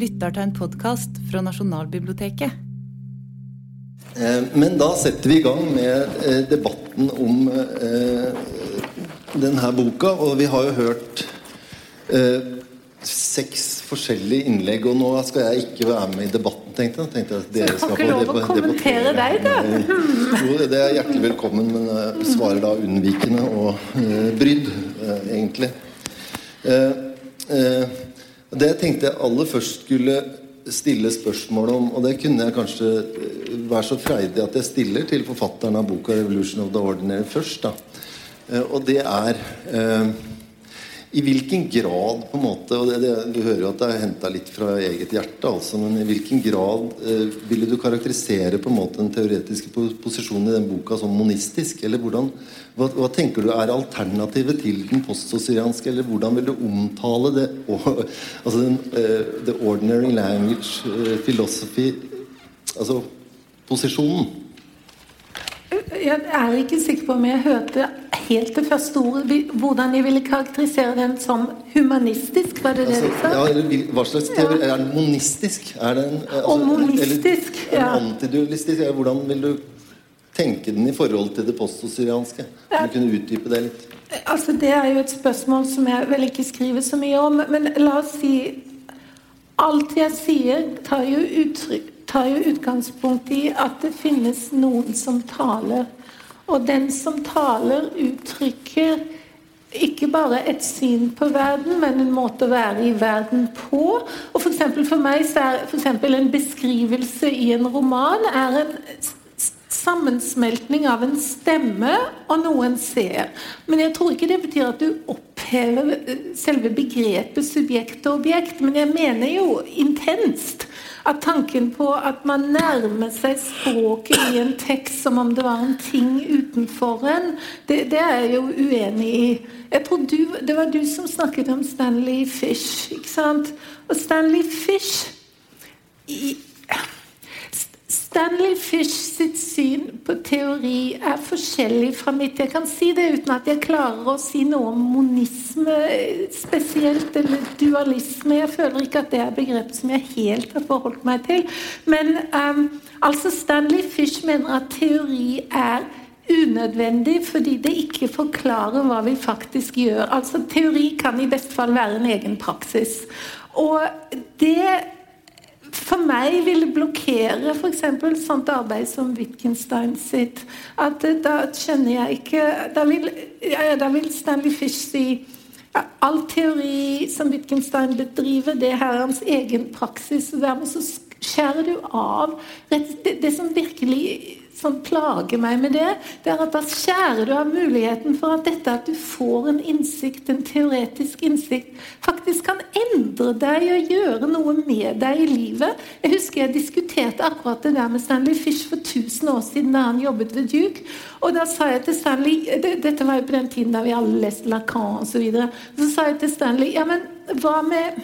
lytter til en podkast fra Nasjonalbiblioteket. Eh, Men da setter vi i gang med eh, debatten om eh, denne boka. Og vi har jo hørt eh, seks forskjellige innlegg, og nå skal jeg ikke være med i debatten, tenkte jeg. Tenkte at dere Så jeg skal ikke få lov å kommentere deg, da? Jo, det er hjertelig velkommen, men jeg svarer da unnvikende og brydd, egentlig. Eh, eh, det jeg tenkte jeg aller først skulle stille spørsmål om, og det kunne jeg kanskje eh, være så freidig at jeg stiller til forfatteren av boka 'Revolution of the Ordinary' først. da. Eh, og det er eh, i hvilken grad på en måte, og det, det, Du hører jo at det er henta litt fra eget hjerte, altså, men i hvilken grad eh, ville du karakterisere på en måte den teoretiske posisjonen i den boka som monistisk? Eller hvordan, hva, hva tenker du er alternativet til den postsosianske, eller hvordan vil du omtale det og, altså den, eh, The ordinary language eh, philosophy Altså posisjonen? Jeg er ikke sikker på om jeg hørte helt det første ordet. Hvordan jeg ville karakterisere den som humanistisk, var det det Altså, du sa? ja, hva slags teori Er den monistisk? Er den, eh, altså, Og monistisk, eller, ja. Antidualistisk? Hvordan vil du tenke den i forhold til det postsosianske? Ja. du kunne utdype det litt? Altså, det er jo et spørsmål som jeg vel ikke skriver så mye om. Men la oss si Alt jeg sier, tar jo, uttrykk, tar jo utgangspunkt i at det finnes noen som taler. Og den som taler, uttrykker ikke bare et syn på verden, men en måte å være i verden på. Og for, for meg så er for en beskrivelse i en roman er en sammensmeltning av en stemme og noe en ser. Men jeg tror ikke det betyr at du opphever eh, selve begrepet subjekt og objekt. Men jeg mener jo intenst at tanken på at man nærmer seg språket i en tekst som om det var en ting utenfor en, det, det er jeg jo uenig i. Jeg tror du, Det var du som snakket om Stanley Fish, ikke sant? Og Stanley Fish i, Stanley Fish sitt syn på teori er forskjellig fra mitt. Jeg kan si det uten at jeg klarer å si noe om monisme eh, spesielt, eller dualisme. Jeg føler ikke at det er begrep som jeg helt har forholdt meg til. Men um, altså Stanley Fish mener at teori er unødvendig fordi det ikke forklarer hva vi faktisk gjør. Altså Teori kan i beste fall være en egen praksis. Og det for meg ville blokkere f.eks. sånt arbeid som Wittgenstein sitt. At eh, da skjønner jeg ikke Da vil, ja, da vil Stanley Fish si ja, all teori som Wittgenstein bedriver, det her er hans egen praksis. og Dermed så skjærer du av det, det som virkelig som plager meg med det, det er at da skjærer du av muligheten for at dette at du får en innsikt, en teoretisk innsikt, faktisk kan endre deg og gjøre noe med deg i livet. Jeg husker jeg diskuterte akkurat det der med Stanley Fish for 1000 år siden da han jobbet ved Duke. Og da sa jeg til Stanley det, Dette var jo på den tiden da vi alle leste Lacan osv. Så, videre, så sa jeg til Stanley Ja, men hva med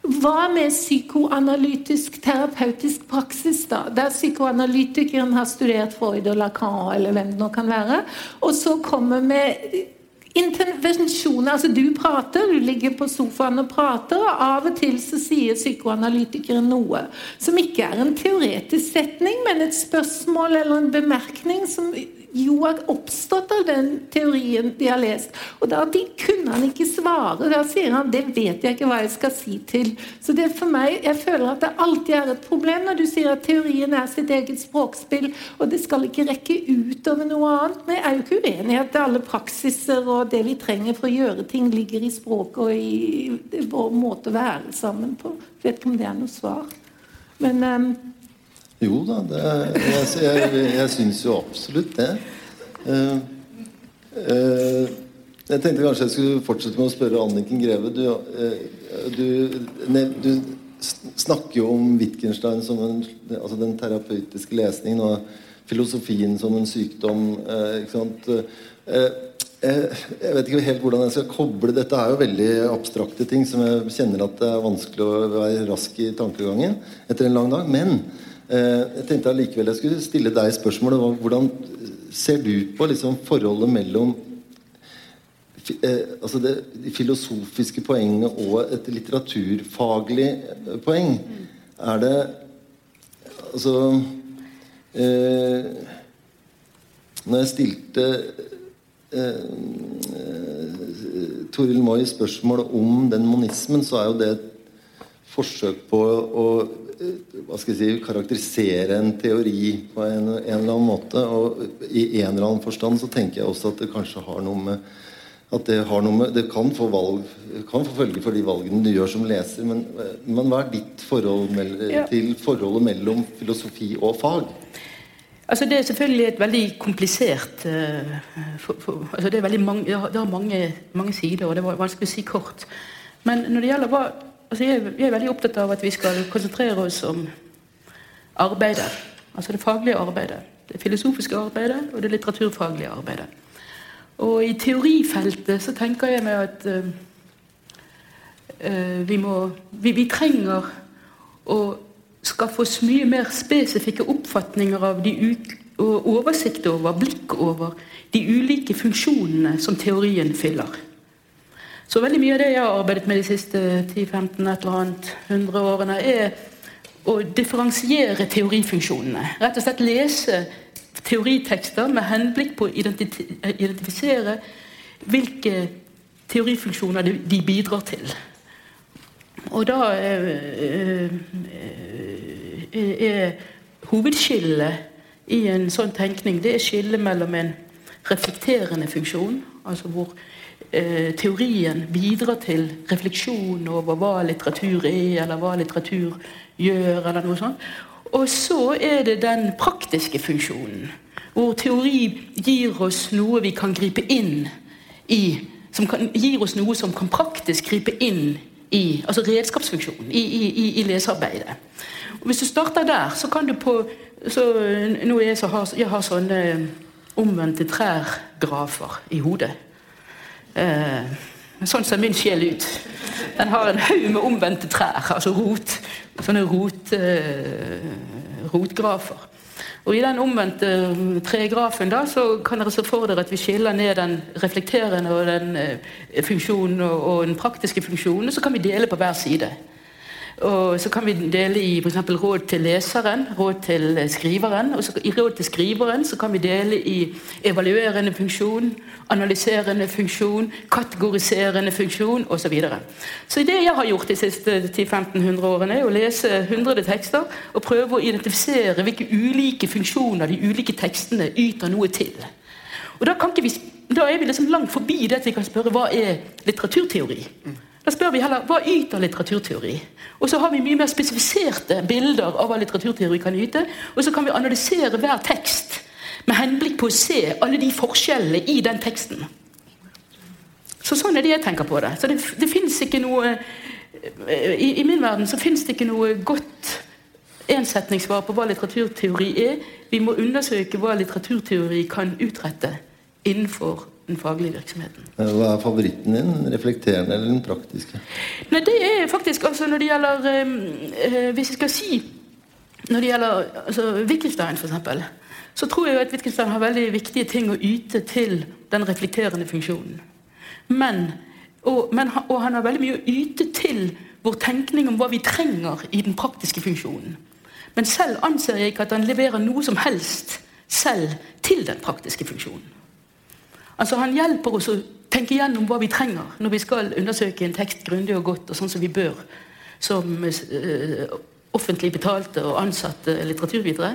hva med psykoanalytisk terapeutisk praksis, da? Der psykoanalytikeren har studert Freud og Lacan, eller hvem det nå kan være, og så kommer med intervensjoner. Altså du prater, du ligger på sofaen og prater, og av og til så sier psykoanalytikeren noe som ikke er en teoretisk setning, men et spørsmål eller en bemerkning som jo har oppstått av den teorien de har lest. Og da de kunne han ikke svare. Da sier han 'det vet jeg ikke hva jeg skal si til'. Så det er for meg, jeg føler at det alltid er et problem når du sier at teorien er sitt eget språkspill, og det skal ikke rekke utover noe annet. Men jeg er jo ikke uenig i at alle praksiser og det vi trenger for å gjøre ting, ligger i språket og i vår måte å være sammen på. Jeg vet ikke om det er noe svar. Men ehm, Jo da, det, jeg, jeg, jeg syns jo absolutt det. Uh, uh, jeg tenkte kanskje jeg skulle fortsette med å spørre Anniken Greve. Du, uh, du, ne, du snakker jo om Wittgenstein som en, altså den terapeutiske lesningen og filosofien som en sykdom. Ikke sant? Jeg vet ikke helt hvordan jeg skal koble Dette er jo veldig abstrakte ting som jeg kjenner at det er vanskelig å være rask i tankegangen etter en lang dag. Men Jeg tenkte allikevel jeg skulle stille deg spørsmålet Hvordan ser du på liksom forholdet mellom altså det, filosofiske poenget og et litteraturfaglig poeng. Er det Altså eh, Når jeg stilte eh, Toril Moi spørsmål om den monismen, så er jo det et forsøk på å hva skal jeg si, karakterisere en teori på en, en, eller annen måte. Og i en eller annen forstand så tenker jeg også at det kanskje har noe med at det har noe med Det kan få, valg, kan få følge for de valgene du gjør som leser, men, men hva er ditt forhold mell, ja. til forholdet mellom filosofi og fag? Altså Det er selvfølgelig et veldig komplisert uh, for, for, altså Det er veldig mange, det har mange, mange, sider, og det var vanskelig å si kort. Men når det gjelder hva altså jeg, jeg, er veldig opptatt av at vi skal konsentrere oss om arbeidet. Altså det faglige arbeidet. Det filosofiske arbeidet og det litteraturfaglige arbeidet. Og i teorifeltet så tenker jeg meg at uh, vi må vi, vi, trenger å skaffe oss mye mer spesifikke oppfatninger av de og oversikt over, blikk over, de ulike funksjonene som teorien fyller. Så veldig mye av det jeg har arbeidet med de siste 10-15 et eller annet 100 årene, er å differensiere teorifunksjonene. Rett og slett lese teoritekster med henblikk på å identifisere hvilke teorifunksjoner de bidrar til. Og da er, er hovedskillet i en sånn tenkning det er skillet mellom en reflekterende funksjon, altså hvor eh, teorien bidrar til refleksjon over hva litteratur er, eller hva litteratur gjør, eller noe sånt. Og så er det den praktiske funksjonen, hvor teori gir oss noe vi kan gripe inn i. Som kan, gir oss noe som kan praktisk gripe inn i altså redskapsfunksjonen i, i, i lesearbeidet. Og Hvis du starter der, så kan du på så, nå jeg, så har, jeg har sånne omvendte trær-grafer i hodet. Eh, sånn ser min sjel ut. Den har en haug med omvendte trær, altså rot, sånne rot, eh, rotgrafer. Og I den omvendte eh, tregrafen da, så kan dere se for dere at vi skiller ned den reflekterende og den eh, funksjonen og, og den praktiske funksjonen, så kan vi dele på hver side. Og så kan vi dele i f.eks. råd til leseren, råd til skriveren. Og så, i råd til skriveren så kan vi dele i evaluerende funksjon, analyserende funksjon, kategoriserende funksjon osv. Så, videre. så det jeg har gjort de siste 10-1500 årene, er å lese hundrede tekster og prøve å identifisere hvilke ulike funksjoner de ulike tekstene yter noe til. Og Da, vi, da er vi liksom langt forbi det at vi kan spørre hva er litteraturteori. Da spør vi heller hva yter litteraturteori? Og så har vi mye mer spesifiserte bilder av hva litteraturteori kan yte. Og så kan vi analysere hver tekst med henblikk på å se alle de forskjellene i den teksten. Så sånn er det jeg tenker på det. Så det, det ikke noe i, I min verden så fins det ikke noe godt ensetningssvar på hva litteraturteori er. Vi må undersøke hva litteraturteori kan utrette innenfor den faglige virksomheten. Hva er favoritten din? Reflekterende eller den praktiske? Nei, det er faktisk altså Når det gjelder øh, Hvis jeg skal si Når det gjelder altså, Wittgenstein, f.eks., så tror jeg at Wittgenstein har veldig viktige ting å yte til den reflekterende funksjonen. Men, og, men, og han har veldig mye å yte til vår tenkning om hva vi trenger i den praktiske funksjonen. Men selv anser jeg ikke at han leverer noe som helst selv til den praktiske funksjonen. Altså Han hjelper oss å tenke gjennom hva vi trenger når vi skal undersøke en tekst grundig og godt, og sånn som vi bør som uh, offentlig betalte og ansatte litteraturvitere.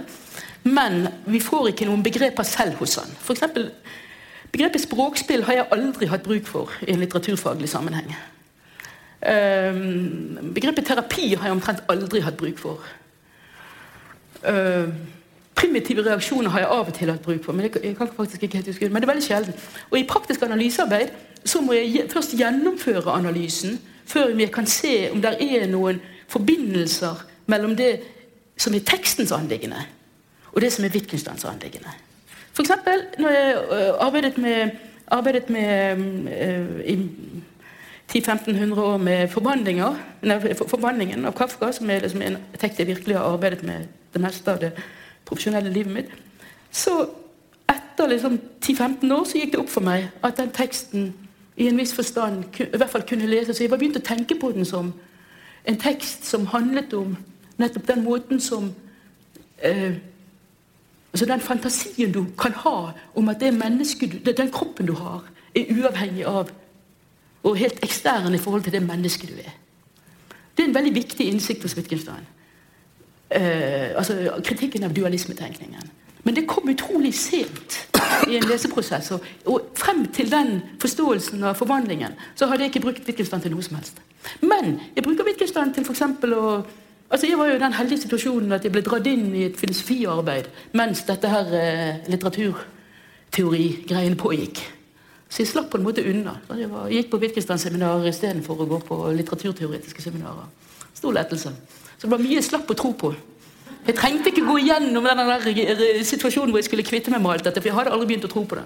Men vi får ikke noen begreper selv hos han. For eksempel, begrepet språkspill har jeg aldri hatt bruk for i en litteraturfaglig sammenheng. Uh, begrepet terapi har jeg omtrent aldri hatt bruk for. Uh, Primitive reaksjoner har jeg av og til hatt bruk for, men det, jeg kan faktisk ikke helt huske men det er veldig sjelden. Og I praktisk analysearbeid så må jeg først gjennomføre analysen før jeg kan se om det er noen forbindelser mellom det som er tekstens anliggende, og det som er Wittgensteins anliggende. F.eks. når jeg øh, arbeidet med, arbeidet med uh, i 10-1500 år med forbanningen av Kafka, som er liksom en tekst jeg virkelig har arbeidet med det meste av det profesjonelle livet mitt. Så etter liksom 10-15 år så gikk det opp for meg at den teksten i en viss forstand i hvert fall kunne lese. Så jeg var begynt å tenke på den som en tekst som handlet om nettopp den måten som eh, altså Den fantasien du kan ha om at det mennesket, den kroppen du har, er uavhengig av og helt ekstern i forhold til det mennesket du er. Det er en veldig viktig innsikt hos Wittgenstein. Eh, altså kritikken av dualismetenkningen. Men det kom utrolig sent i en leseprosess. Og, og frem til den forståelsen av forvandlingen så hadde jeg ikke brukt Wittgenstein til noe som helst. Men jeg bruker Wittgenstein til f.eks. å Altså, Jeg var jo i den heldige situasjonen at jeg ble dratt inn i et filosofiarbeid mens dette her eh, litteraturteorigreiene pågikk. Så jeg slapp på en måte unna. Jeg, var, jeg gikk på Wittgenstein-seminarer istedenfor å gå på litteraturteoretiske seminarer. Stor lettelse. Så det var mye jeg slapp å tro på. Jeg trengte ikke gå igjennom den situasjonen hvor jeg skulle kvitte meg med alt dette, for jeg hadde aldri begynt å tro på det.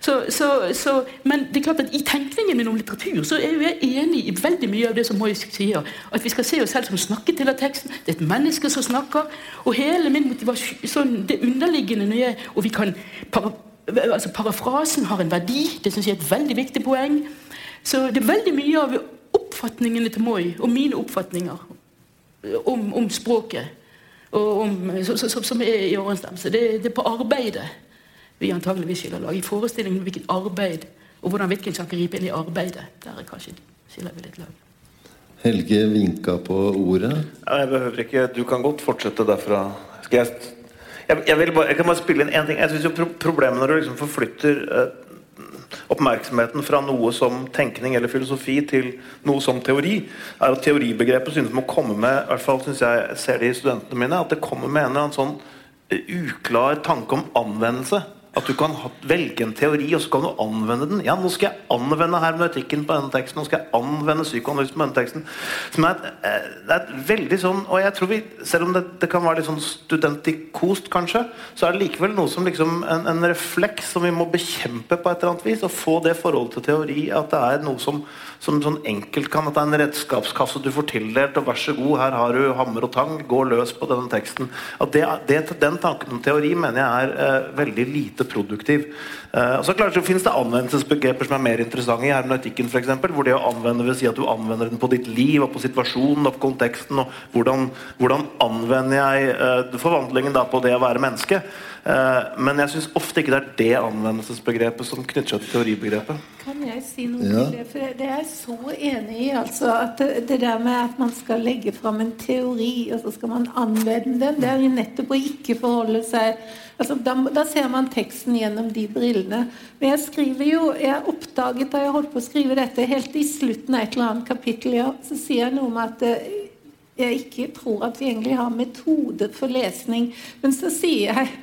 Så, så, så, men det er klart at i tenkningen min om litteratur så er jeg enig i veldig mye av det som Moyes sier. At vi skal se oss selv som snakket til av teksten. Det er et menneske som snakker. Og hele min motivasjon, sånn, det underliggende når jeg, Og vi kan para, altså Parafrasen har en verdi. Det syns jeg er et veldig viktig poeng. Så det er veldig mye av oppfatningene til Moi og mine oppfatninger om, om språket og om, som er i overensstemmelse. Det, det er på arbeidet vi antageligvis skiller lag. I forestillingen om hvilket arbeid og hvordan Wittgenstein kan gripe inn i arbeidet. Der er kanskje skiller vi litt lag. Helge vinka på ordet. Ja, jeg behøver ikke Du kan godt fortsette derfra. Skal jeg jeg, jeg, bare, jeg, kan bare spille inn én ting. Jeg synes jo Problemet når du liksom forflytter eh, oppmerksomheten fra noe som tenkning eller filosofi til noe som teori, er at teoribegrepet synes å komme med i hvert fall synes jeg ser det i studentene mine, at det kommer med en eller annen sånn eh, uklar tanke om anvendelse. At du kan velge en teori, og så kan du anvende den. Ja, nå skal jeg anvende hermeneutikken på denne teksten. Nå skal jeg anvende psykoanalysen på denne teksten. Som er et, eh, det er et veldig sånn Og jeg tror vi, selv om det, det kan være litt sånn studentikost, kanskje, så er det likevel noe som liksom en, en, refleks som vi må bekjempe på et eller annet vis. Og få det forholdet til teori at det er noe som, som sånn enkelt kan At det er en redskapskasse du får tildelt, og vær så god, her har du hammer og tang, gå løs på denne teksten. At det, det, Den tanken om teori mener jeg er eh, veldig lite produktiv. Uh, og så klart så finnes det anvendelsesbegreper som er mer interessante i hermeneutikken eksempel, Hvor det å anvende vil si at du anvender den på ditt liv og på situasjonen og på konteksten. og Hvordan, hvordan anvender jeg uh, forvandlingen da på det å være menneske? Uh, men jeg syns ofte ikke det er det anvendelsesbegrepet som knytter seg til teoribegrepet. Kan jeg si noe ja. til det? For det er jeg så enig i. altså at det, der med at man skal legge fram en teori, og så skal man anvende den, det er jo nettopp å ikke forholde seg Altså, da, da, ser man teksten gjennom de brillene. Men jeg skriver jo, jeg oppdaget da jeg holdt på å skrive dette, helt i slutten av et eller annet kapittel, ja, så sier jeg noe om at eh, jeg ikke tror at vi egentlig har metode for lesning. Men så sier jeg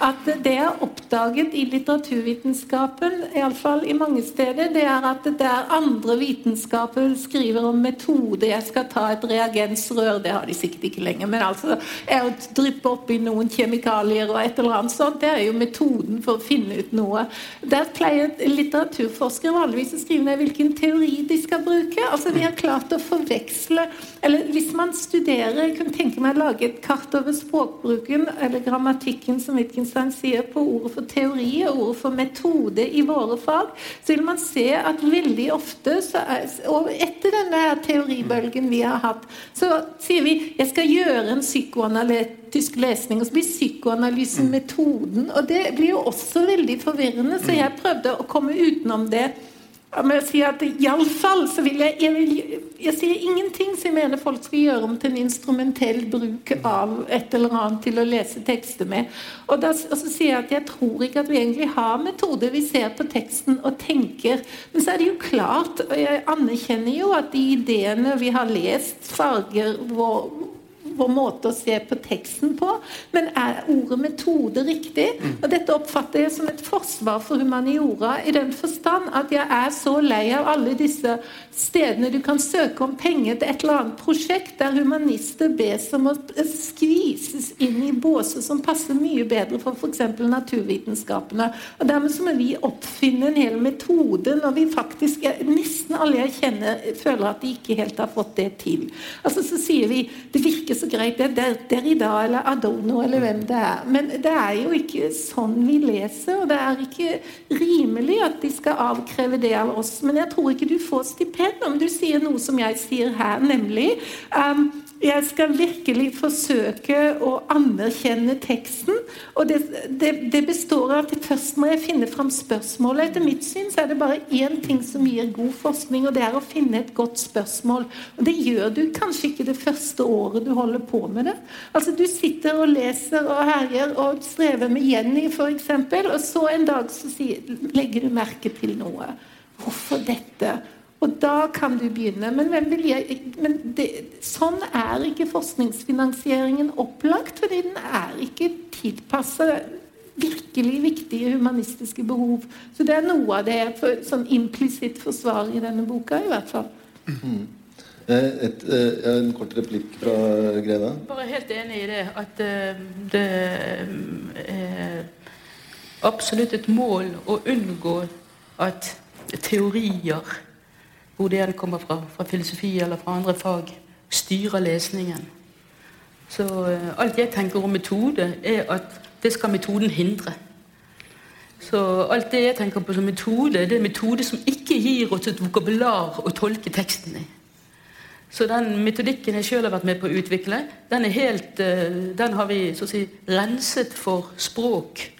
at det jeg har oppdaget i litteraturvitenskapen, iallfall i mange steder, det er at det er andre vitenskaper skriver om metode. Jeg skal ta et reagensrør, det har de sikkert ikke lenger, men altså å dryppe oppi noen kjemikalier og et eller annet sånt, det er jo metoden for å finne ut noe. Der pleier litteraturforskere vanligvis å skrive ned hvilken teori de skal bruke. Altså de har klart å forveksle Eller hvis man studerer, jeg kunne tenke meg å lage et kart over språkbruken eller grammatikken som Wittgenstein Wittgenstein sier på ordet for teori og ordet for metode i våre fag, så vil man se at veldig ofte er, Og etter denne teoribølgen vi har hatt, så sier vi jeg skal gjøre en psykoanalytisk lesning, og så blir psykoanalysen metoden. Og det blir jo også veldig forvirrende, så jeg prøvde å komme utenom det men jeg sier at Iallfall så vil jeg, jeg, vil, jeg sier ingenting som jeg mener folk skal gjøre om til en instrumentell bruk av et eller annet til å lese tekster med. Og, da, og så sier jeg at jeg tror ikke at vi egentlig har metode. Vi ser på teksten og tenker. Men så er det jo klart, og jeg anerkjenner jo at de ideene vi har lest, farger vår vår måte å se på teksten på. Men er ordet metode riktig? Mm. Og dette oppfatter jeg som et forsvar for humaniora i den forstand at jeg er så lei av alle disse stedene du kan søke om penger til et eller annet prosjekt der humanister bes om å skvises inn i båser som passer mye bedre for f.eks. naturvitenskapene. Og Dermed så må vi oppfinne en hel metode når vi faktisk Nesten alle jeg kjenner, føler at de ikke helt har fått det til. Altså Så sier vi det virker så greit, det er Derrida eller Adorno eller hvem det er. Men det er jo ikke sånn vi leser, og det er ikke rimelig at de skal avkreve det av oss. Men jeg tror ikke du får stipend om du sier noe som jeg sier her, nemlig um, jeg skal virkelig forsøke å anerkjenne teksten. Og det, det, det, består av at først må jeg finne fram spørsmålet. Etter mitt syn så er det bare én ting som gir god forskning, og det er å finne et godt spørsmål. Og det gjør du kanskje ikke det første året du holder på med det. Altså Du sitter og leser og herjer og strever med Jenny f.eks., og så en dag så legger du merke til noe. Hvorfor dette? Og da kan du begynne. Men, jeg, men det, sånn er ikke forskningsfinansieringen opplagt, fordi den er ikke tilpassa virkelig viktige humanistiske behov. Så det er noe av det jeg for, sånn implisitt forsvarer i denne boka, i hvert fall. Mm. Et, et, en kort replikk fra Greve? Bare helt enig i det. At uh, det er absolutt et mål å unngå at teorier hvor det det kommer fra, fra filosofi eller fra andre fag, styrer lesningen. Så uh, alt jeg tenker om metode, er at det skal metoden hindre. Så alt det jeg tenker på som metode, det er metode som ikke gir oss et vokabular å tolke teksten i. Så den metodikken jeg sjøl har vært med på å utvikle, den, helt, uh, den har vi si, renset for språk,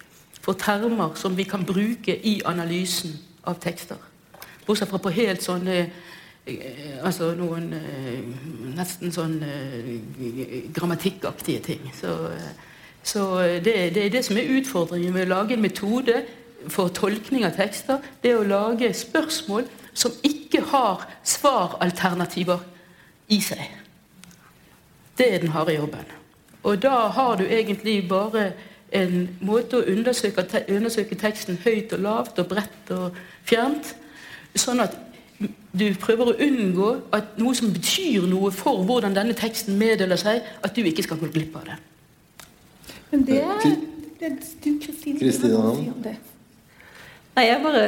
for termer som vi kan bruke i analysen av tekster. Bortsett fra på helt sånne eh, Altså noen eh, nesten sånn eh, grammatikkaktige ting. Så, så det, det, er det som er utfordringen med å lage en metode for tolkning av tekster. Det er å lage spørsmål som ikke har svaralternativer i seg. Det er den harde jobben. Og da har du egentlig bare en måte å undersøke, undersøke teksten høyt og lavt og bredt og fjernt Sånn at du prøver å unngå at noe som betyr noe for hvordan denne teksten meddeler seg, at du ikke skal gå glipp av det. Men det er, det er du, Kristine. Nei, jeg bare,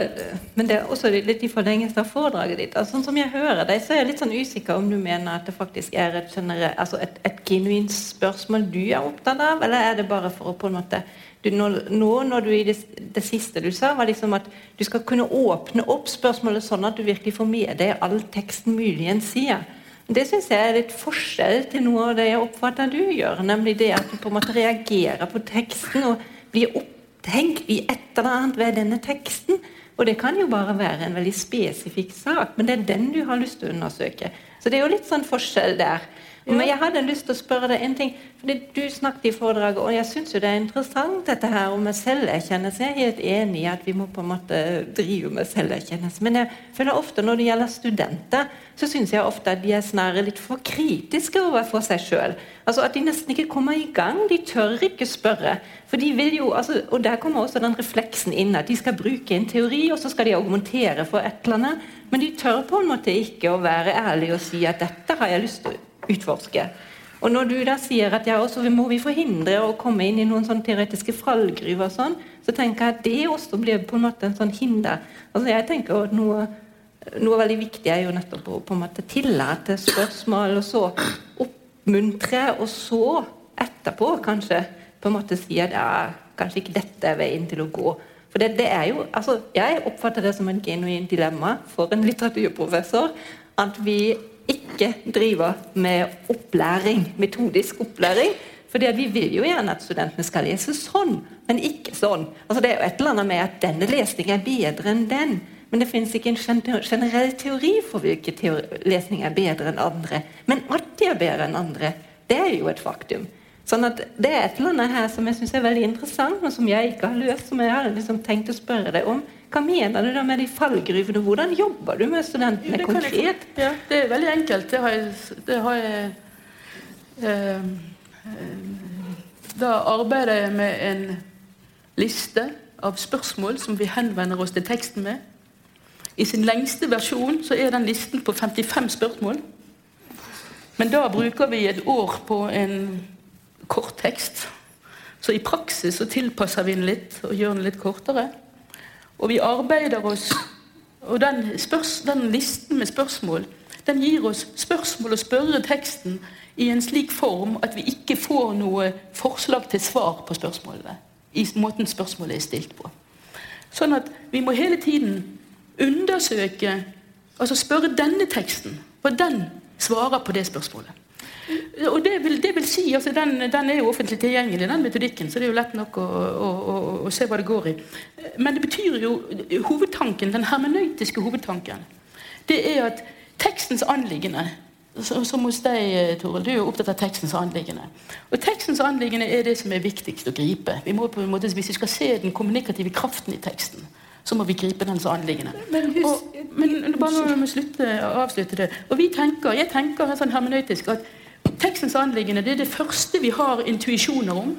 men det er også litt i forlengelsen av foredraget ditt. Altså, sånn som jeg hører deg, så er jeg litt sånn usikker om du mener at det faktisk er et, altså et, et genuint spørsmål du er opptatt av, eller er det bare for å på en måte du, nå, når du i det, det, siste du sa, var liksom at du skal kunne åpne opp spørsmålet sånn at du virkelig får med deg all teksten muligens sier. Det syns jeg er litt forskjell til noe av det jeg oppfatter du gjør. Nemlig det at du på en måte reagerer på teksten og blir opphengt i et eller annet ved denne teksten. Og det kan jo bare være en veldig spesifikk sak, men det er den du har lyst til å undersøke. Så det er jo litt sånn forskjell der. Men jeg hadde lyst til å spørre deg en ting. fordi Du snakket i foredraget, og jeg syns det er interessant dette her om selverkjennelse. Jeg er helt enig i at vi må på en måte drive med selverkjennelse. Men jeg føler ofte når det gjelder studenter, så syns jeg ofte at de er snarere litt for kritiske overfor seg sjøl. Altså at de nesten ikke kommer i gang. De tør ikke spørre. For de vil jo, altså, Og der kommer også den refleksen inn, at de skal bruke en teori, og så skal de argumentere for et eller annet. Men de tør på en måte ikke å være ærlige og si at dette har jeg lyst til å utforske. Og når du da sier at ja, også må vi forhindre å komme inn i noen sånn teoretiske fallgruver, sånn, så tenker jeg at det også blir på en måte en sånn hinder. Altså jeg tenker at noe, noe veldig viktig er jo nettopp å på en måte tillate spørsmål, og så oppmuntre, og så etterpå kanskje på en måte si at ja, kanskje ikke dette er veien til å gå. For det, det er jo, altså, Jeg oppfatter det som en genuin dilemma for en litteraturprofessor at vi ikke driver med opplæring, metodisk opplæring. Fordi Vi vil jo gjerne at studentene skal lese sånn, men ikke sånn. Altså Det er jo et eller annet med at denne lesningen er bedre enn den. Men det finnes ikke en generell teori for hvilke lesninger er bedre enn andre. Men at de er bedre enn andre, det er jo et faktum. Sånn at Det er et eller annet her som jeg synes er veldig interessant, og som jeg ikke har løst. Som jeg har liksom tenkt å spørre deg om. Hva mener du da med de fallgruvene? Hvordan jobber du med studentene jo, konkret? Jeg, ja, Det er veldig enkelt. Det har jeg, det har jeg eh, Da arbeider jeg med en liste av spørsmål som vi henvender oss til teksten med. I sin lengste versjon så er den listen på 55 spørsmål. Men da bruker vi et år på en kort tekst. Så i praksis så tilpasser vi den litt og gjør den litt kortere. Og vi arbeider oss Og den, spørs, den listen med spørsmål Den gir oss spørsmål å spørre teksten i en slik form at vi ikke får noe forslag til svar på spørsmålene. I måten spørsmålet er stilt på. Sånn at vi må hele tiden undersøke Altså spørre denne teksten hva den svarer på det spørsmålet. Og det vil, det vil si, altså den, den, er jo offentlig tilgjengelig, den metodikken, så det er jo lett nok å, å, å, å, se hva det går i. Men det betyr jo hovedtanken, den hermenøytiske hovedtanken, det er at tekstens anliggende som hos deg, Toril, du er jo opptatt av tekstens anliggende. Og tekstens anliggende er det som er viktigst å gripe. Vi må på en måte, Hvis vi skal se den kommunikative kraften i teksten, så må vi gripe dens anliggende. Men, hus, og, men bare nå må vi avslutte det. Og vi tenker, Jeg tenker sånn hermenøytisk at tekstens anliggende det er det første vi har intuisjoner om,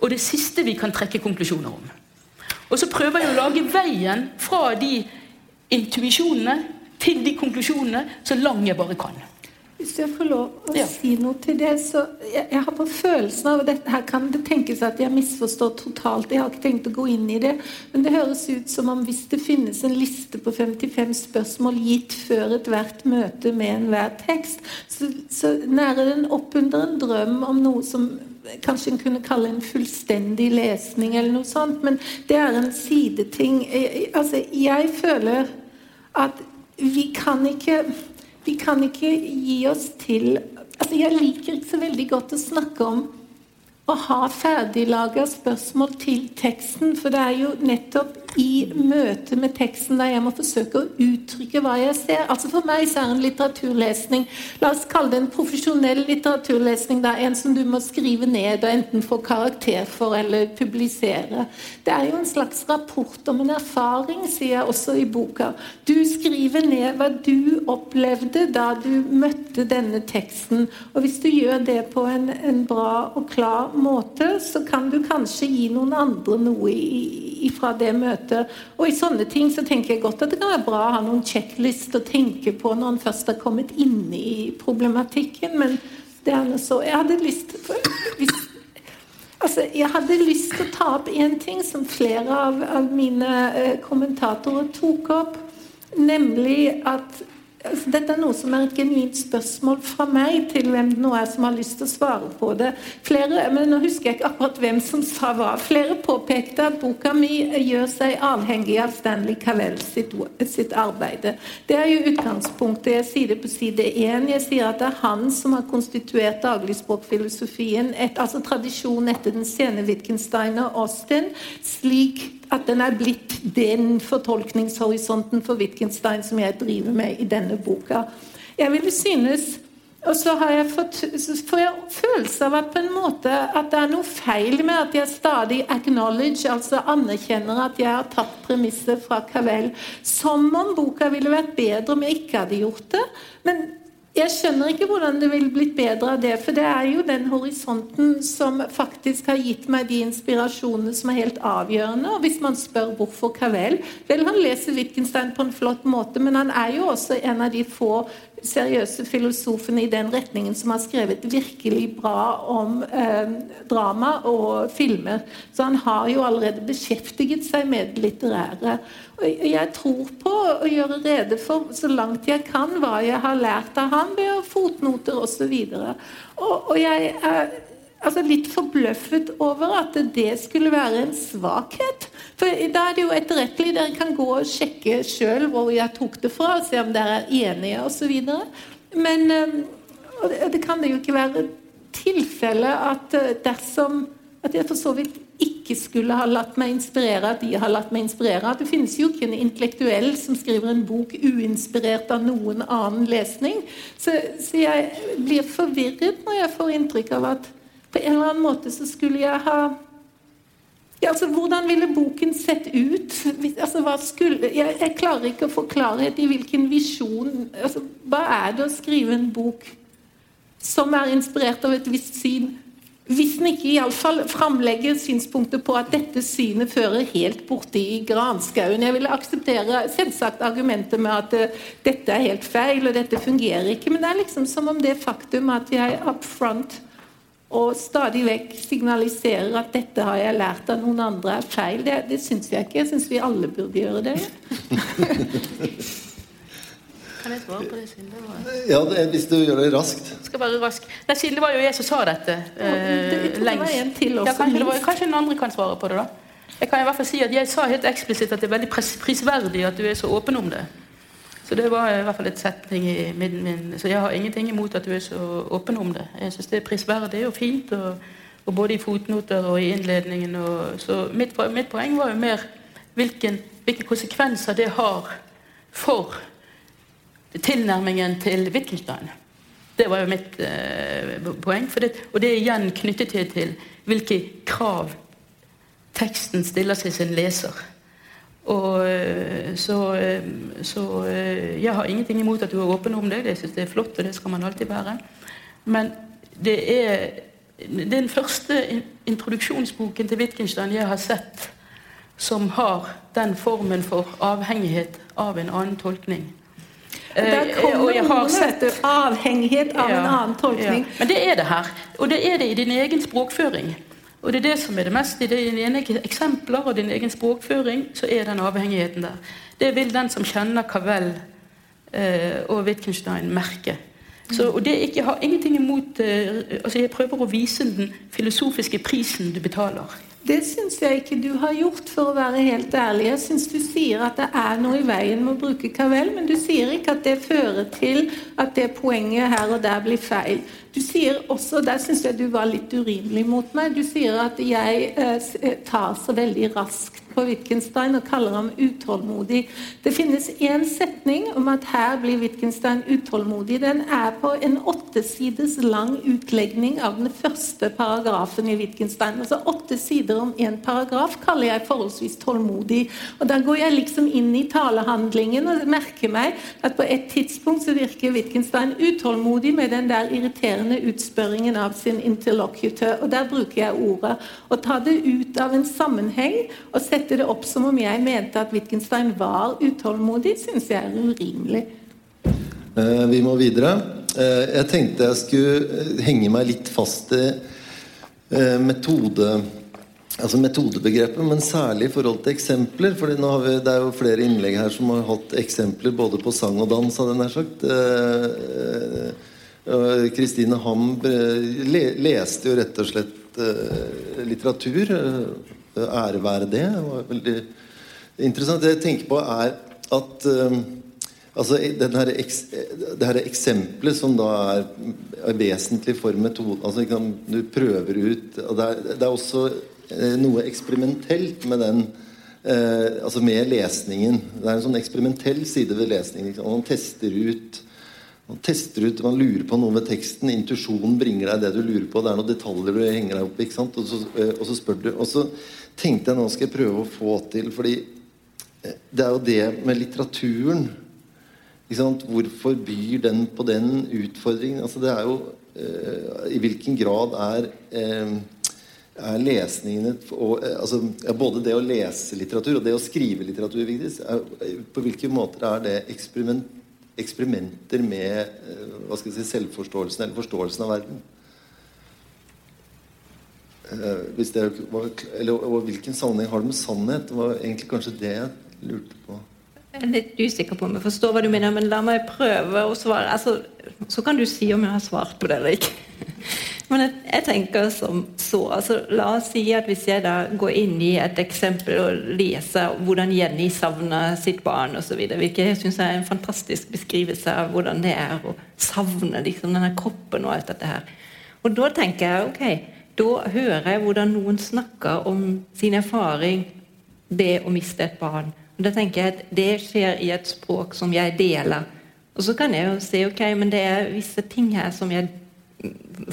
og det siste vi kan trekke konklusjoner om. Og så prøver jeg å lage veien fra de intuisjonene til de konklusjonene så lang jeg bare kan. Hvis jeg får lov å ja. si noe til det, så jeg, jeg har på følelsen av dette Her kan det tenkes at jeg misforstår totalt. Jeg har ikke tenkt å gå inn i det. Men det høres ut som om hvis det finnes en liste på 55 spørsmål gitt før ethvert møte med enhver tekst, så, så nærer den opp under en drøm om noe som kanskje en kunne kalle en fullstendig lesning, eller noe sånt. Men det er en sideting. Altså, jeg føler at vi kan ikke vi kan ikke gi oss til altså Jeg liker ikke så veldig godt å snakke om å ha ferdiglaga spørsmål til teksten, for det er jo nettopp i møte med teksten der jeg må forsøke å uttrykke hva jeg ser. Altså For meg så er en litteraturlesning La oss kalle det en profesjonell litteraturlesning. Er en som du må skrive ned og enten få karakter for eller publisere. Det er jo en slags rapport om en erfaring, sier jeg også i boka. Du skriver ned hva du opplevde da du møtte denne teksten. Og hvis du gjør det på en, en bra og klar måte, så kan du kanskje gi noen andre noe ifra det møtet møte. Og i sånne ting så tenker jeg godt at det kan være bra å ha noen checklist å tenke på når en først har kommet inn i problematikken, men det er nå så Jeg hadde lyst til altså, jeg hadde lyst til å ta opp én ting som flere av, av mine eh, kommentatorer tok opp, nemlig at dette er noe som er et genuint spørsmål fra meg til hvem det nå er som har lyst til å svare på det. Flere, men Nå husker jeg ikke akkurat hvem som sa hva. Flere påpekte at boka mi gjør seg avhengig av Stanley Cavell sitt, sitt arbeid. Det er jo utgangspunktet. Jeg sier det på side én. Jeg sier at det er han som har konstituert dagligspråkfilosofien, et, altså tradisjonen etter den sene Wittgenstein og Austin, slik at den er blitt den fortolkningshorisonten for Wittgenstein som jeg driver med i denne boka. Jeg ville synes og så har jeg fått, får jeg følelse av at på en måte at det er noe feil med at jeg stadig acknowledge, altså anerkjenner at jeg har tatt premisset fra Cavell. Som om boka ville vært bedre om jeg ikke hadde gjort det. Men jeg skjønner ikke hvordan det ville blitt bedre av det, for det er jo den horisonten som faktisk har gitt meg de inspirasjonene som er helt avgjørende. Og hvis man spør hvorfor Cavell Vel, han leser Wittgenstein på en flott måte, men han er jo også en av de få seriøse filosofene i den retningen som har skrevet virkelig bra om eh, drama og filmer. Så han har jo allerede beskjeftiget seg med det litterære. Og jeg tror på å gjøre rede for så langt jeg kan hva jeg har lært av han ved fotnoter osv. Og, og, og jeg er altså litt forbløffet over at det skulle være en svakhet. For da er det jo etterrettelig. Dere kan gå og sjekke sjøl hvor jeg tok det fra, og se om dere er enige osv. Men eh, og det kan det jo ikke være tilfelle at eh, dersom at jeg for så vidt ikke skulle ha latt meg inspirere, at de har latt meg inspirere. At Det finnes jo ikke en intellektuell som skriver en bok uinspirert av noen annen lesning. Så, så jeg blir forvirret når jeg får inntrykk av at på en eller annen måte så skulle jeg ha ja, altså, Hvordan ville boken sett ut? Altså, skulle, jeg, jeg, klarer ikke å få klarhet i hvilken visjon altså, Hva er det å skrive en bok som er inspirert av et visst syn? Hvis den ikke iallfall framlegger synspunkter på at dette synet fører helt borti i granskauen. Jeg ville akseptere selvsagt argumentet med at uh, dette er helt feil, og dette fungerer ikke. Men det er liksom som om det faktum at jeg up front og stadig vekk signaliserer at 'dette har jeg lært av noen andre', er feil. Det, det syns jeg ikke. Jeg syns vi alle burde gjøre det. Kan jeg svare på det, Silde Var- Ja, det, hvis du gjør det raskt. skal være rask. Nei, Silde var jo jeg som sa dette det- jeg tror eh, det var lengst. en til også, ja, kanskje, noen var, kanskje den andre kan svare på det, da. Jeg kan i hvert fall si at jeg sa helt eksplisitt at det er veldig pris prisverdig at du er så åpen om det. Så det var i hvert fall et setning i midten min Så jeg har ingenting imot at du er så åpen om det. Jeg syns det er prisverdig og fint, og, og både i fotnoter og i innledningen. Og, så mitt, mitt poeng var jo mer hvilken, hvilke konsekvenser det har for tilnærmingen til Wittgenstein. Det var jo mitt eh, poeng. Det, og det er igjen knyttet til, til hvilke krav teksten stiller til sin leser. Og øh, så, øh, så øh, jeg har ingenting imot at du er åpen om det. Jeg synes det er flott, og det skal man alltid være. Men det er den første introduksjonsboken til Wittgenstein jeg har sett som har den formen for avhengighet av en annen tolkning. Der Eh, kommer jeg har sett- Avhengighet av en annen tolkning. ja. Men det er det her. Og det er det i din egen språkføring. Og det er det som er det meste. I dine egne eksempler og din egen språkføring så er den avhengigheten der. Det vil den som kjenner Cavell eh, og Wittgenstein merke. Så, og det ikke, har ingenting imot eh, altså Jeg prøver å vise den filosofiske prisen du betaler. Det syns jeg ikke du har gjort, for å være helt ærlig. Jeg syns du sier at det er noe i veien med å bruke Cavell, men du sier ikke at det fører til at det poenget her og der blir feil. Du sier også, Der syns jeg du var litt urimelig mot meg. Du sier at jeg eh, eh, tar så veldig raskt på Wittgenstein og kaller ham utålmodig. Det finnes én setning om at her blir Wittgenstein utålmodig. Den er på en åttesides lang utlegning av den første paragrafen i Wittgenstein. Altså åtte sider om én paragraf kaller jeg forholdsvis tålmodig. Og Da går jeg liksom inn i talehandlingen og merker meg at på et tidspunkt så virker Wittgenstein utålmodig med den der irriterende utspørringen av sin interlokutor. Og der bruker jeg ordet. Å ta det ut av en sammenheng og sette det opp som om jeg mente at Wittgenstein var utålmodig, syns jeg er urimelig. Eh, vi må videre. Eh, jeg tenkte jeg skulle eh, henge meg litt fast i metode Altså metodebegrepet, men særlig i forhold til eksempler. For det er jo flere innlegg her som har hatt eksempler både på sang og dans, hadde jeg nær sagt. Kristine eh, leste jo rett og slett eh, litteratur. Eh, ære være det. Det var veldig interessant. Det jeg tenker på, er at Altså, det her eksempelet som da er, er vesentlig for metoden altså, Du prøver ut og det, er, det er også noe eksperimentelt med den altså med lesningen. Det er en sånn eksperimentell side ved lesningen. Man tester ut man tester ut, man lurer på noe ved teksten. Intuisjonen bringer deg det du lurer på. Det er noen detaljer du henger deg opp i. Og så, eh, og så spør du. Og så tenkte jeg nå skal jeg prøve å få til fordi eh, det er jo det med litteraturen? Hvorfor byr den på den utfordringen? Altså det er jo eh, I hvilken grad er, eh, er lesningen og, eh, altså, Både det å lese litteratur og det å skrive litteratur Vigdis, Er, på hvilke måter er det eksperiment, eksperimenter med eh, si, selvforståelsen eller forståelsen av verden? Eh, var, eller, og hvilken sammenheng har det med sannhet? Det var egentlig kanskje det jeg lurte på. Jeg er litt usikker på om jeg forstår hva du mener, men la meg prøve å svare. Altså, så kan du si om jeg har svart på det eller ikke. Men jeg, jeg tenker som så. Altså, la oss si at hvis jeg da går inn i et eksempel og leser hvordan Jenny savner sitt barn osv., hvilket jeg syns er en fantastisk beskrivelse av hvordan det er å savne liksom, denne kroppen og alt dette her. Og da tenker jeg ok, da hører jeg hvordan noen snakker om sin erfaring det å miste et barn. Og Da tenker jeg at det skjer i et språk som jeg deler. Og så kan jeg jo si ok, men det er visse ting her som jeg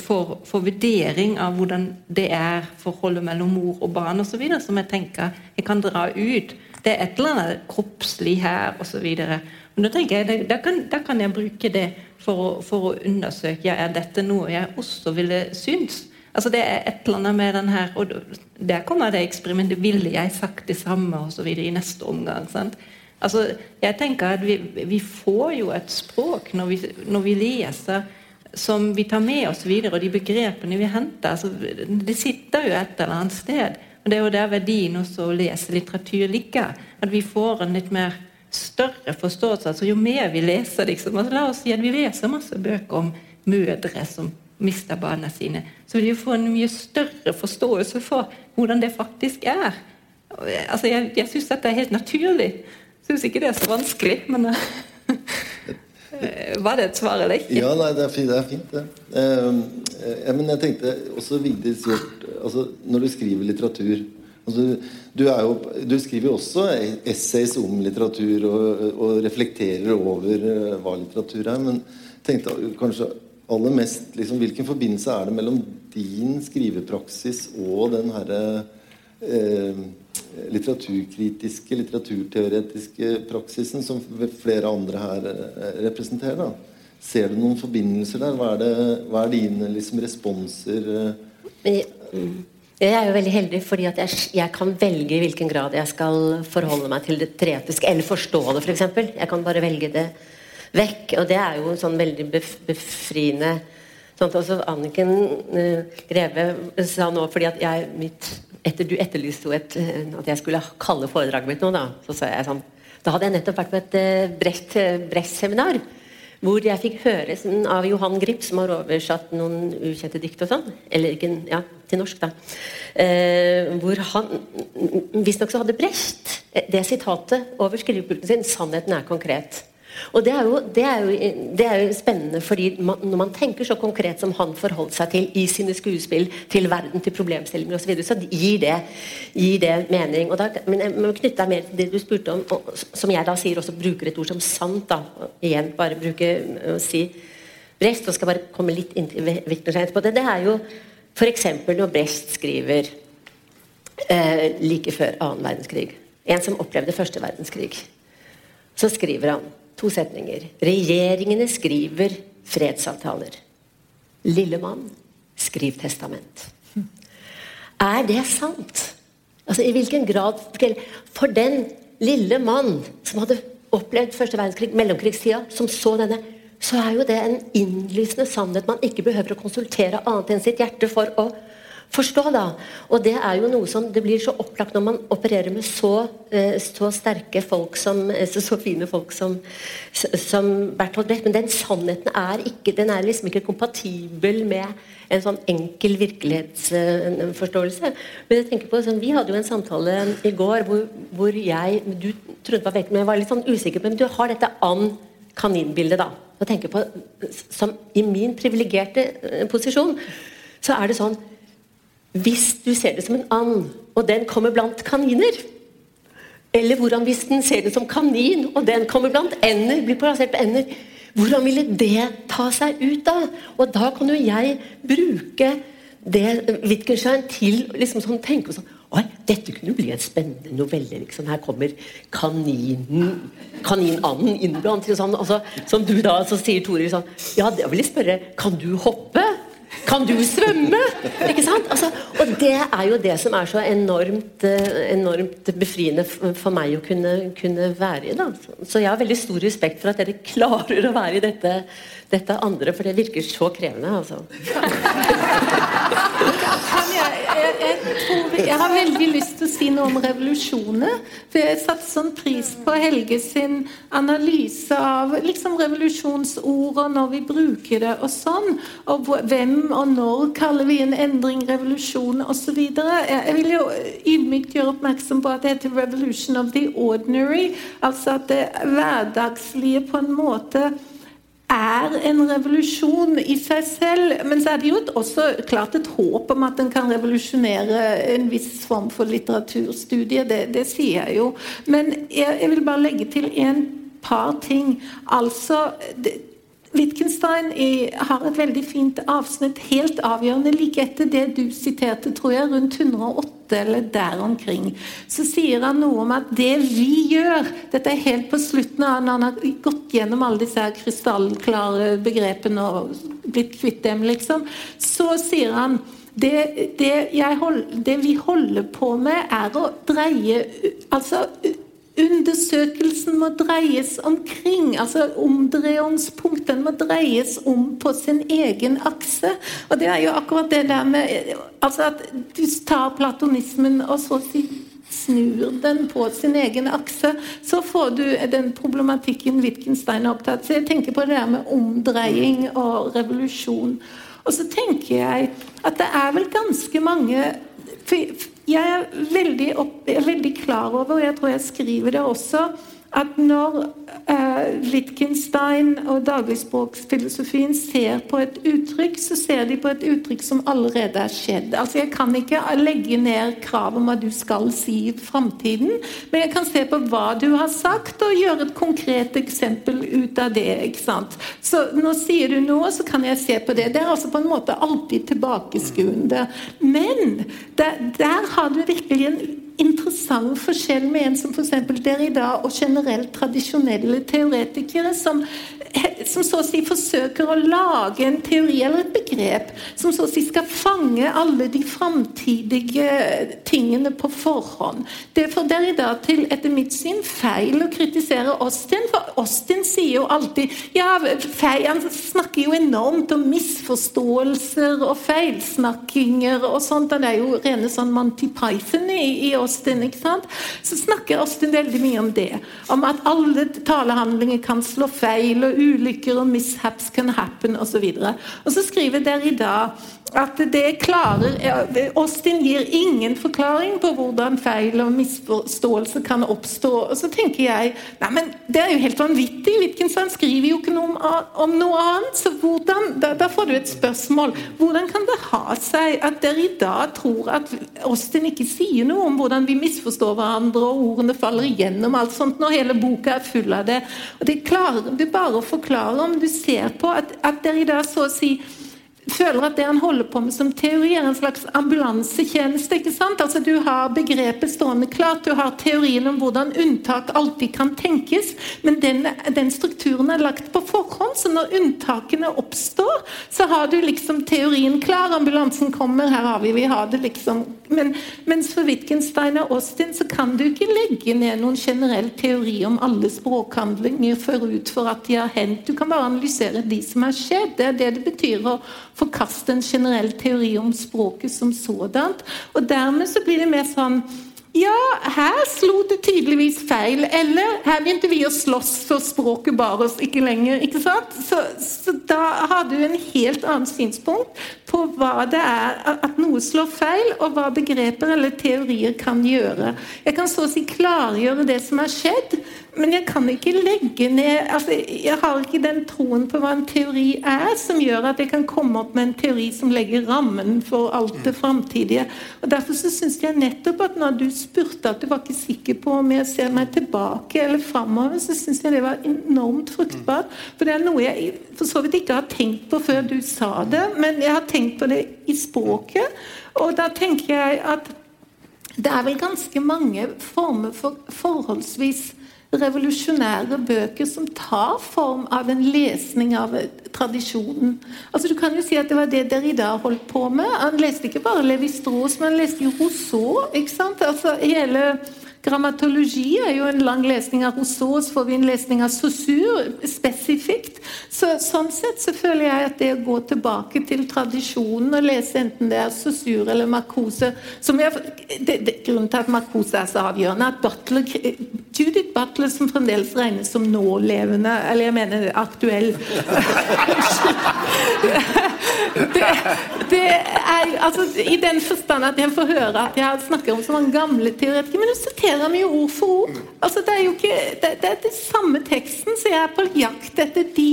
får, for, vurdering av hvordan det er forholdet mellom mor og barn osv. som jeg tenker jeg kan dra ut. Det er et eller annet kroppslig her osv. Jeg, da- da kan, da kan jeg bruke det for for å undersøke ja, er dette noe jeg også ville synes. Altså Det er et eller annet med den her Og der kommer det eksperimentet. Ville jeg sagt det samme og så videre i neste omgang? sant? Altså, jeg tenker at vi, vi får jo et språk når vi, når vi leser som vi tar med oss videre, og de begrepene vi henter. Altså, det sitter jo et eller annet sted. Og Det er jo der verdien også å lese litteratur ligger. At vi får en litt mer større forståelse. altså Jo mer vi leser liksom, altså La oss si at vi leser masse bøker om mødre som mister barna sine. Så vil vi få en mye større forståelse for hvordan det faktisk er. Altså Jeg, jeg syns dette er helt naturlig. Syns ikke det er så vanskelig, men Var det et svar eller ikke? Ja, nei, det er fint, det. Er fint, det. Uh, men jeg tenkte også Vigdis Hjorth altså, Når du skriver litteratur altså, du, jo, du, skriver også essays om litteratur og, og reflekterer over uh, hva litteratur er. Men tenkte kanskje aller mest liksom, Hvilken forbindelse er det mellom din skrivepraksis og den herre uh, litteraturkritiske, litteraturteoretiske praksisen som flere andre her eh, representerer. Da. Ser du noen forbindelser der? Hva er, det, hva er dine liksom, responser? Jeg, jeg er jo veldig heldig fordi at jeg, jeg, kan velge i hvilken grad jeg skal forholde meg til det teoretiske, eller forstå det, f.eks. For jeg kan bare velge det vekk. Og det er jo sånn veldig befriende. Sånn også Anniken uh, Greve sa nå fordi at jeg, mitt etter Du etterlyste et, eh, at jeg skulle kalle foredraget mitt noe. Da så sa jeg sånn Da hadde jeg nettopp vært på et uh, Brecht-seminar. Hvor jeg fikk høre sånn, av Johan Grip, som har oversatt noen ukjente dikt og sånn. Eller ikke, ja, til norsk, da. Eh, hvor han visstnok så hadde Brecht det sitatet over skrivepulten sin 'Sannheten er konkret'. Og det er, jo, det, er jo, det er, jo, spennende, fordi man, når man tenker så konkret som han forholdt seg til i sine skuespill, til verden, til problemstillinger osv., så, videre, så gir det, gir det mening. Da, men jeg må knytte deg mer til det du spurte om, og, som jeg da sier også bruker et ord som sant. da, Igjen bare bruke å si Brest, og skal bare komme litt inn til på det. Det er jo f.eks. når Brest skriver eh, like før annen verdenskrig. En som opplevde første verdenskrig. Så skriver han To setninger. Regjeringene skriver fredsavtaler. Lille mann, skriv testament. Er det sant? Altså, I hvilken grad For den lille mann som hadde opplevd første verdenskrig, mellomkrigstida, som så denne, så er jo det en innlysende sannhet man ikke behøver å konsultere annet enn sitt hjerte for å forstå. da. Og det er jo noe som det blir så opplagt når man opererer med så, eh, så sterke folk som eh, så, så fine folk som, som Bertolt Brecht. Men den sannheten er ikke den er liksom ikke kompatibel med en sånn enkel virkelighetsforståelse. Men jeg tenker på, sånn, Vi hadde jo en samtale i går hvor, hvor jeg Du trodde var vekk, men jeg var litt sånn usikker på Men du har dette an kaninbildet, da. Og tenker på, som I min privilegerte eh, posisjon så er det sånn hvis du ser det som en and, og den kommer blant kaniner. Eller hvordan hvis den ser det som kanin, og den kommer blant ender, blir plassert på ender. Hvordan ville det ta seg ut da? Og da kan jo jeg bruke det Wittgenstein til liksom sånn tenke sånn Oi, dette kunne bli en spennende novelle. liksom. Her kommer kaninen, kaninanden inn blant sånn, altså, Som du da, så sier Tore sånn Ja, da vil jeg spørre Kan du hoppe? Kan du svømme? Ikke sant? Altså, og det er jo det som er så enormt, eh, enormt befriende for meg å kunne, kunne være i. Da. Så jeg har veldig stor respekt for at dere klarer å være i dette, dette andre, for det virker så krevende. altså. Tror, jeg, har veldig lyst til å si noe om revolusjoner. For jeg satte sånn pris på Helge sin analyse av liksom revolusjonsord og når vi bruker det og sånn. Og hvem og når kaller vi en endring revolusjon osv. Jeg vil jo ydmykt gjøre oppmerksom på at det heter 'revolution of the ordinary'. Altså at det hverdagslige på en måte er en revolusjon i seg selv. Men så er det jo også klart et håp om at den kan revolusjonere en viss form for litteraturstudie. Det, det sier jeg jo. Men jeg, jeg, vil bare legge til en par ting. Altså det, Wittgenstein har et veldig fint avsnitt, helt avgjørende like etter det du siterte, tror jeg, rundt 108 eller der omkring. Så sier han noe om at det vi gjør Dette er helt på slutten av når han har gått gjennom alle disse her krystallklare begrepene og blitt kvitt dem, liksom. Så sier han det, det, hold, det vi holder på med, er å dreie Altså Undersøkelsen må dreies omkring, altså omdreiingspunkten må dreies om på sin egen akse. Og det er jo akkurat det der med altså at du tar platonismen og så snur den på sin egen akse, så får du den problematikken Wittgenstein er opptatt Så jeg tenker på det der med omdreiing og revolusjon. Og så tenker jeg at det er vel ganske mange for jeg er veldig, opp, veldig klar over, og jeg tror jeg skriver det også, at når Wittgenstein og dagligspråksfilosofien ser på et uttrykk, så ser de på et uttrykk som allerede er skjedd. Altså Jeg kan ikke legge ned krav om hva du skal si i framtiden, men jeg kan se på hva du har sagt, og gjøre et konkret eksempel ut av det. ikke sant? Så nå sier du noe, så kan jeg se på det. Det er altså på en måte alltid tilbakeskuende. Men der, der har du virkelig en interessant forskjell med en som f.eks. Derrida og generelt tradisjonelle teoretikere, som, som, så å si forsøker å lage en teori eller et begrep som så å si skal fange alle de framtidige tingene på forhånd. Det får Derrida til, etter mitt syn, feil å kritisere Austin, for Austin sier jo alltid ja, feil, Han snakker jo enormt om misforståelser og feilsnakkinger og sånt. Han er jo rene sånn Monty Python i, i Austin, ikke sant? så snakker Austin veldig mye om det. Om at alle talehandlinger kan slå feil, og ulykker og mishaps can happen osv. Og, og så skriver Derrida at det klarer Austin gir ingen forklaring på hvordan feil og misforståelse kan oppstå. Og så tenker jeg nei, men det er jo helt vanvittig. Wittgenstein skriver jo ikke noe om, om noe annet. så hvordan, da, da, får du et spørsmål. Hvordan kan det ha seg at dere i dag tror at Austin ikke sier noe om hvordan vi misforstår hverandre, og ordene faller igjennom, alt sånt, når hele boka er full av det? Og Det klarer du bare å forklare om du ser på at, at dere i dag så å si føler at det han holder på med som teori, er en slags ambulansetjeneste. ikke sant? Altså Du har begrepet stående klart, du har teorien om hvordan unntak alltid kan tenkes, men den, den, strukturen er lagt på forhånd, så når unntakene oppstår, så har du liksom teorien klar, ambulansen kommer, her har vi vi har det liksom men, mens for Wittgenstein og Austin så kan du ikke legge ned noen generell teori om alle språkhandlinger forut for at de har hendt. Du kan bare analysere de som har skjedd. Det er det det betyr å forkaste en generell teori om språket som sådant. Og dermed så blir det mer sånn ja, her slo det tydeligvis feil. Eller her begynte vi å slåss for språket bar oss ikke lenger. ikke sant? Så, så, da har du en helt annen synspunkt på hva det er at noe slår feil, og hva begreper eller teorier kan gjøre. Jeg kan så å si klargjøre det som har skjedd, men jeg kan ikke legge ned altså, Jeg har ikke den troen på hva en teori er, som gjør at jeg kan komme opp med en teori som legger rammen for alt det framtidige. Derfor så syns jeg nettopp at når du spurte at du var ikke sikker på om jeg ser meg tilbake eller framover, så syns jeg det var enormt fruktbart. For det er noe jeg for så vidt ikke har tenkt på før du sa det, men jeg har tenkt på det i språket. Og da tenker jeg at det er vel ganske mange former for forholdsvis revolusjonære bøker som tar form av en lesning av tradisjonen. Altså Du kan jo si at det var det Derrida holdt på med. Han leste ikke bare Levi-Strauss, men han leste jo Rousseau. ikke sant? Altså hele Grammatologi er jo en lang lesning av Rousseau, så får vi en lesning av Saussure spesifikt. Så, sånn sett så føler jeg at det å gå tilbake til tradisjonen og lese enten det er Saussure eller Marcuse som jeg, det, det, Grunnen til at Marcuse er så avgjørende, at Butler, Judith Butler, som fremdeles regnes som nålevende, eller jeg mener aktuell det, det, er altså I den forstand at jeg får høre at jeg snakker om så mange gamle teoretikere. Men du siterer meg jo ord for ord. Altså, det er jo ikke, det, det er den samme teksten, så jeg er på jakt etter de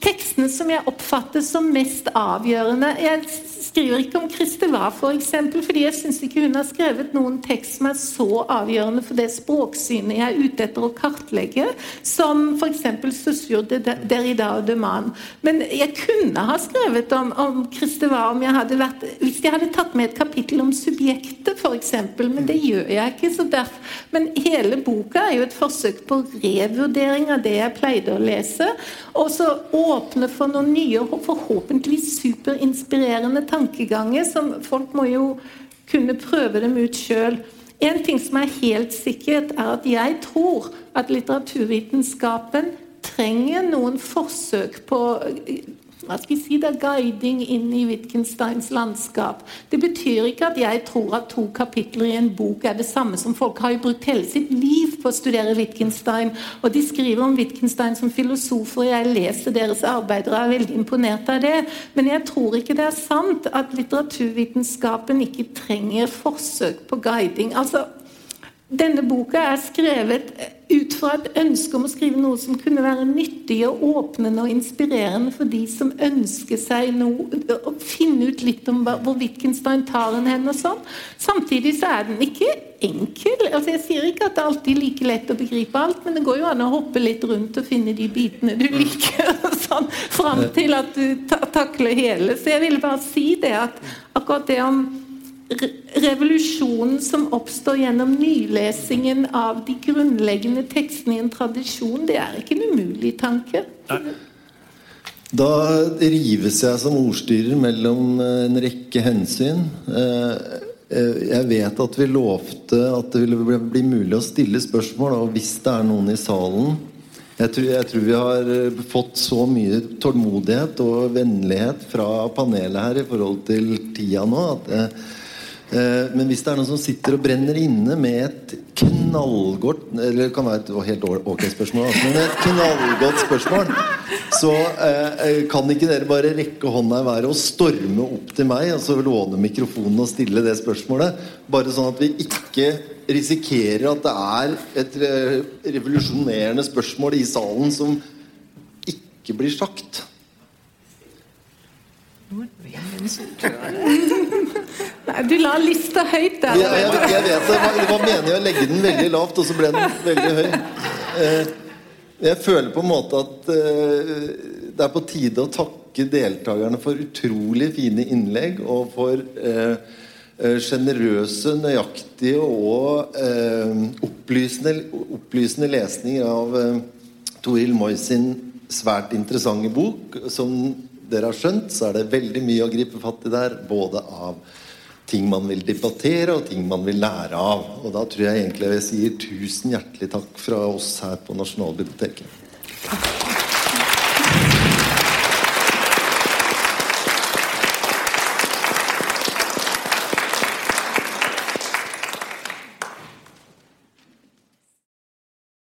tekstene som jeg oppfatter som mest avgjørende. Jeg skriver ikke om Kristeva, for eksempel, fordi jeg syns ikke hun har skrevet noen tekst som er så avgjørende for det språksynet jeg er ute etter å kartlegge, som f.eks. Sussur de Derrida og de Man. Men jeg kunne ha skrevet om, om Kristeva om jeg hadde vært, hvis jeg hadde tatt med et kapittel om subjektet, f.eks., men det gjør jeg ikke. så derfor, Men hele boka er jo et forsøk på revurdering av det jeg pleide å lese, og så åpne for noen nye og forhåpentligvis superinspirerende tanker tankeganger som folk må jo kunne prøve dem ut sjøl. En ting som er helt sikkert, er at jeg tror at litteraturvitenskapen trenger noen forsøk på hva skal jeg si, det er guiding inn i Wittgensteins landskap. Det betyr ikke at jeg tror at to kapitler i en bok er det samme som folk har jo brukt hele sitt liv på å studere Wittgenstein. Og de skriver om Wittgenstein som filosofer, og jeg leser deres arbeider og er veldig imponert av det. Men jeg tror ikke det er sant at litteraturvitenskapen ikke trenger forsøk på guiding. Altså, denne boka er skrevet ut fra et ønske om å skrive noe som kunne være nyttig og åpnende og inspirerende for de som ønsker seg noe, å finne ut litt om hvor Wittgenstein tar en hen og sånn. Samtidig så er den ikke enkel. Altså Jeg sier ikke at det er alltid like lett å begripe alt, men det går jo an å hoppe litt rundt og finne de bitene du liker, sånn, fram til at du takler hele. Så jeg ville bare si det at akkurat det om revolusjonen som oppstår gjennom nylesingen av de grunnleggende tekstene i en tradisjon, det er ikke en umulig tanke. Da rives jeg som ordstyrer mellom eh, en rekke hensyn. Eh, eh, jeg vet at vi lovte at det ville bli mulig å stille spørsmål, og hvis det er noen i salen jeg tror, jeg tror vi har fått så mye tålmodighet og vennlighet fra panelet her i forhold til tida nå at jeg, men hvis det er noen som sitter og brenner inne med et knallgodt Eller det kan være et helt ok spørsmål, altså, men et knallgodt spørsmål, så eh, eh, kan ikke dere bare rekke hånda i været og storme opp til meg og så låne mikrofonen og stille det spørsmålet? Bare sånn at vi ikke risikerer at det er et revolusjonerende spørsmål i salen som ikke blir sagt. Nei, du la lista høyt der. Ja, jeg, jeg, vet det. Det var meningen å legge den veldig lavt, og så ble den veldig høy. Eh, jeg føler på en måte at eh, det er på tide å takke deltakerne for utrolig fine innlegg og for sjenerøse, eh, nøyaktige og opplysende, opplysende lesninger av Toril Moys sin svært interessante bok, som dere har skjønt, så er det veldig mye å gripe fatt i der. Både av ting man vil debattere, og ting man vil lære av. Og da tror jeg egentlig jeg sier tusen hjertelig takk fra oss her på Nasjonalbiblioteket.